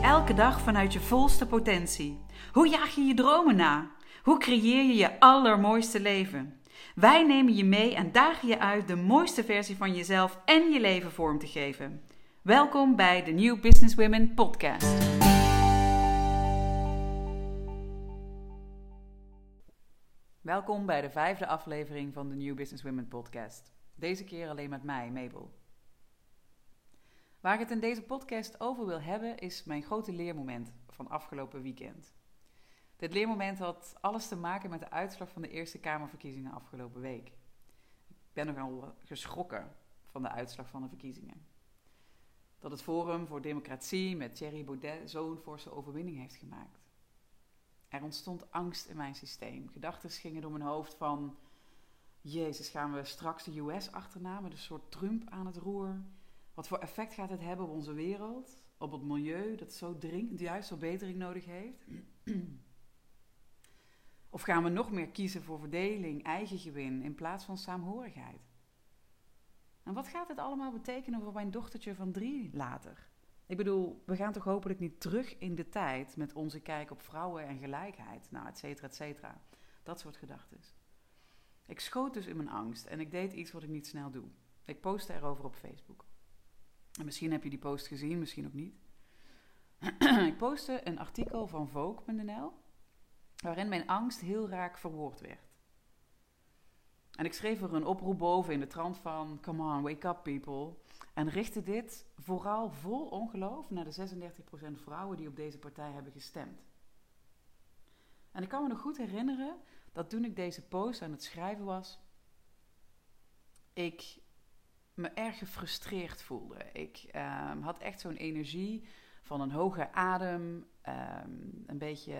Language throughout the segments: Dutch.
elke dag vanuit je volste potentie? Hoe jaag je je dromen na? Hoe creëer je je allermooiste leven? Wij nemen je mee en dagen je uit de mooiste versie van jezelf en je leven vorm te geven. Welkom bij de New Business Women podcast. Welkom bij de vijfde aflevering van de New Business Women podcast. Deze keer alleen met mij, Mabel. Waar ik het in deze podcast over wil hebben, is mijn grote leermoment van afgelopen weekend. Dit leermoment had alles te maken met de uitslag van de Eerste Kamerverkiezingen afgelopen week. Ik ben nogal geschrokken van de uitslag van de verkiezingen. Dat het Forum voor Democratie met Thierry Baudet zo'n forse overwinning heeft gemaakt. Er ontstond angst in mijn systeem. Gedachten gingen door mijn hoofd van... Jezus, gaan we straks de US achterna met een soort Trump aan het roer? Wat voor effect gaat het hebben op onze wereld? Op het milieu dat zo dringend juist verbetering nodig heeft? Of gaan we nog meer kiezen voor verdeling, eigen gewin in plaats van saamhorigheid? En wat gaat dit allemaal betekenen voor mijn dochtertje van drie later? Ik bedoel, we gaan toch hopelijk niet terug in de tijd met onze kijk op vrouwen en gelijkheid, nou, et cetera, et cetera. Dat soort gedachten. Ik schoot dus in mijn angst en ik deed iets wat ik niet snel doe. Ik postte erover op Facebook. En misschien heb je die post gezien, misschien ook niet. ik postte een artikel van Vogue.nl waarin mijn angst heel raak verwoord werd. En ik schreef er een oproep boven in de trant van: Come on, wake up people. En richtte dit vooral vol ongeloof naar de 36% vrouwen die op deze partij hebben gestemd. En ik kan me nog goed herinneren dat toen ik deze post aan het schrijven was, ik me erg gefrustreerd voelde. Ik um, had echt zo'n energie van een hoge adem, um, een beetje,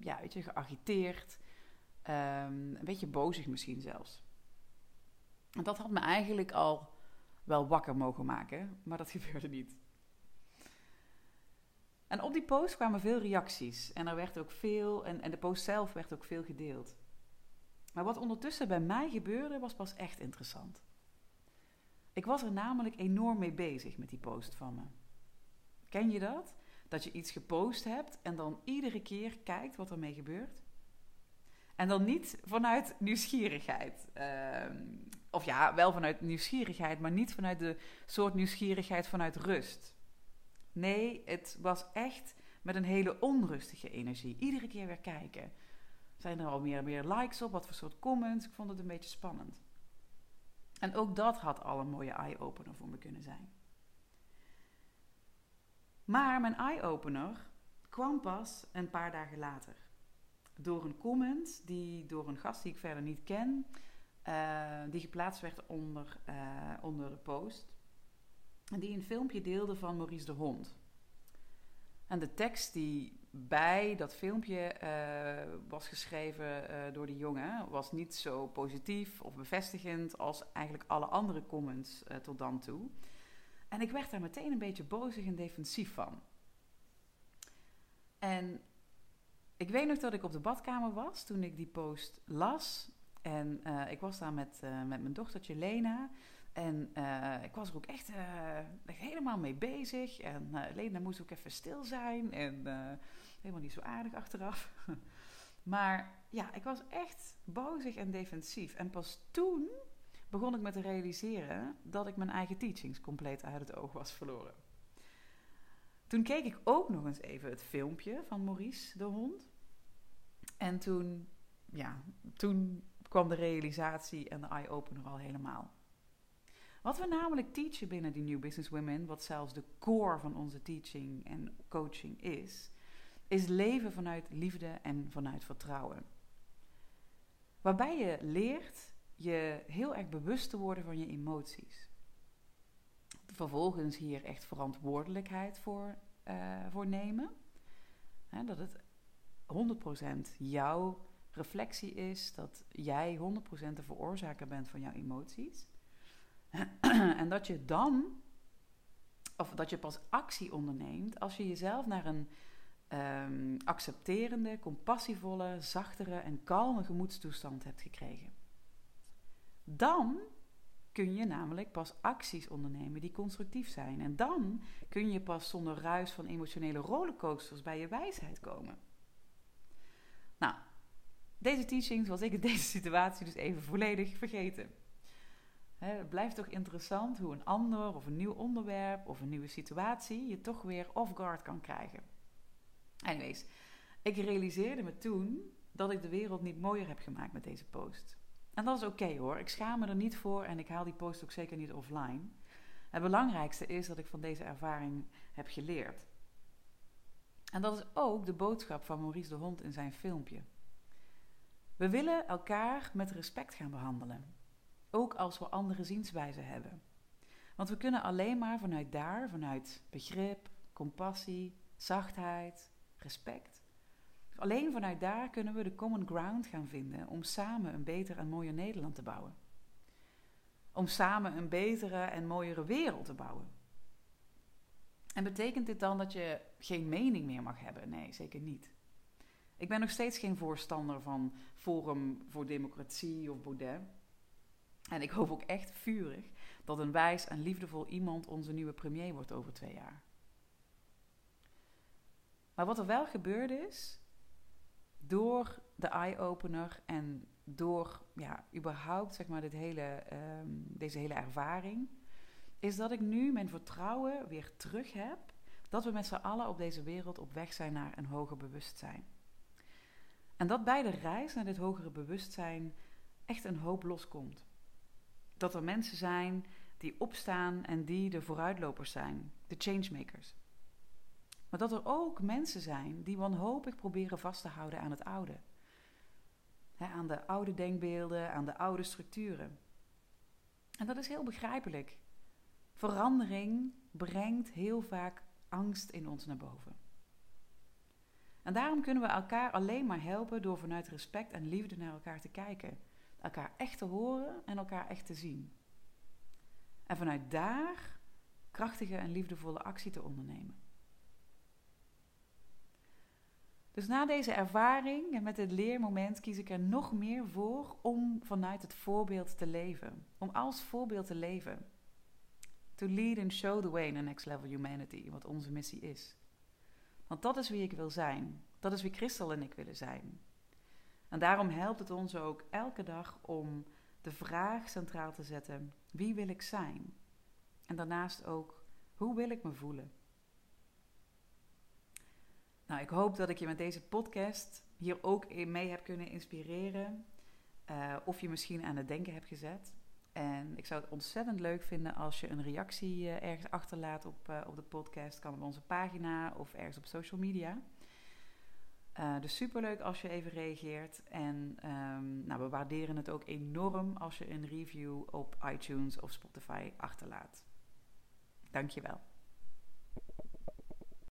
ja, weet je, geagiteerd, een beetje bozig misschien zelfs. En dat had me eigenlijk al wel wakker mogen maken, maar dat gebeurde niet. En op die post kwamen veel reacties en er werd ook veel, en, en de post zelf werd ook veel gedeeld. Maar wat ondertussen bij mij gebeurde, was pas echt interessant. Ik was er namelijk enorm mee bezig met die post van me. Ken je dat? Dat je iets gepost hebt en dan iedere keer kijkt wat ermee gebeurt? En dan niet vanuit nieuwsgierigheid. Uh, of ja, wel vanuit nieuwsgierigheid, maar niet vanuit de soort nieuwsgierigheid vanuit rust. Nee, het was echt met een hele onrustige energie. Iedere keer weer kijken. Zijn er al meer en meer likes op? Wat voor soort comments? Ik vond het een beetje spannend. En ook dat had al een mooie eye-opener voor me kunnen zijn. Maar mijn eye-opener kwam pas een paar dagen later. Door een comment die door een gast die ik verder niet ken, uh, die geplaatst werd onder, uh, onder de post. En die een filmpje deelde van Maurice de Hond. En de tekst die bij dat filmpje uh, was geschreven uh, door die jongen was niet zo positief of bevestigend als eigenlijk alle andere comments uh, tot dan toe. En ik werd daar meteen een beetje bozig en defensief van. En ik weet nog dat ik op de badkamer was toen ik die post las. En ik was daar met, met mijn dochtertje Lena. En ik was er ook echt, helemaal mee bezig. En Lena moest ook even stil zijn. En helemaal niet zo aardig achteraf. maar ja, ik was echt bozig en defensief. En pas toen begon ik me te realiseren dat ik mijn eigen teachings compleet uit het oog was verloren. Toen keek ik ook nog eens even het filmpje van Maurice de hond. En toen, ja, toen kwam de realisatie en de eye-opener al helemaal. Wat we namelijk teachen binnen die New Business Women, wat zelfs de core van onze teaching en coaching is, is leven vanuit liefde en vanuit vertrouwen. Waarbij je leert je heel erg bewust te worden van je emoties. Vervolgens hier echt verantwoordelijkheid voor, uh, voor nemen. dat het 100% jouw reflectie is, dat jij 100% de veroorzaker bent van jouw emoties. en dat je dan, of dat je pas actie onderneemt als je jezelf naar een um, accepterende, compassievolle, zachtere en kalme gemoedstoestand hebt gekregen. Dan kun je namelijk pas acties ondernemen die constructief zijn. En dan kun je pas zonder ruis van emotionele rollercoasters bij je wijsheid komen. Nou, deze teachings was ik in deze situatie dus even volledig vergeten. het blijft toch interessant hoe een ander of een nieuw onderwerp of een nieuwe situatie je toch weer off guard kan krijgen. Anyways, ik realiseerde me toen dat ik de wereld niet mooier heb gemaakt met deze post. En dat is oké hoor. Ik schaam me er niet voor en ik haal die post ook zeker niet offline. Het belangrijkste is dat ik van deze ervaring heb geleerd. En dat is ook de boodschap van Maurice de Hond in zijn filmpje. We willen elkaar met respect gaan behandelen. Ook als we andere zienswijzen hebben. Want we kunnen alleen maar vanuit daar, vanuit begrip, compassie, zachtheid, respect, Alleen vanuit daar kunnen we de common ground gaan vinden om samen een beter en mooier Nederland te bouwen. Om samen een betere en mooiere wereld te bouwen. En betekent dit dan dat je geen mening meer mag hebben? Nee, zeker niet. Ik ben nog steeds geen voorstander van Forum voor Democratie of Baudet. En ik hoop ook echt vurig dat een wijs en liefdevol iemand onze nieuwe premier wordt over twee jaar. Maar wat er wel gebeurd is, door de eye-opener en door ja, überhaupt zeg maar, dit hele, ehm, deze hele ervaring, is dat ik nu mijn vertrouwen weer terug heb dat we met z'n allen op deze wereld op weg zijn naar een hoger bewustzijn. En dat bij de reis naar dit hogere bewustzijn echt een hoop loskomt. Dat er mensen zijn die opstaan en die de vooruitlopers zijn, de changemakers. Maar dat er ook mensen zijn die wanhopig proberen vast te houden aan het oude. aan de oude denkbeelden, aan de oude structuren. En dat is heel begrijpelijk. Verandering brengt heel vaak angst in ons naar boven. En daarom kunnen we elkaar alleen maar helpen door vanuit respect en liefde naar elkaar te kijken. Elkaar echt te horen en elkaar echt te zien. En vanuit daar krachtige en liefdevolle actie te ondernemen. Dus na deze ervaring en met het leermoment kies ik er nog meer voor om vanuit het voorbeeld te leven. Om als voorbeeld te leven. To lead and show the way in the next level humanity, wat onze missie is. Want dat is wie ik wil zijn. Dat is wie Christel en ik willen zijn. En daarom helpt het ons ook elke dag om de vraag centraal te zetten: wie wil ik zijn? En daarnaast ook: hoe wil ik me voelen? Nou, ik hoop dat ik je met deze podcast hier ook mee heb kunnen inspireren. Uh, of je misschien aan het denken hebt gezet. En ik zou het ontzettend leuk vinden als je een reactie uh, ergens achterlaat op, uh, op de podcast. Kan op onze pagina of ergens op social media. dus superleuk als je even reageert. En um, nou, we waarderen het ook enorm als je een review op iTunes of Spotify achterlaat. Dankjewel.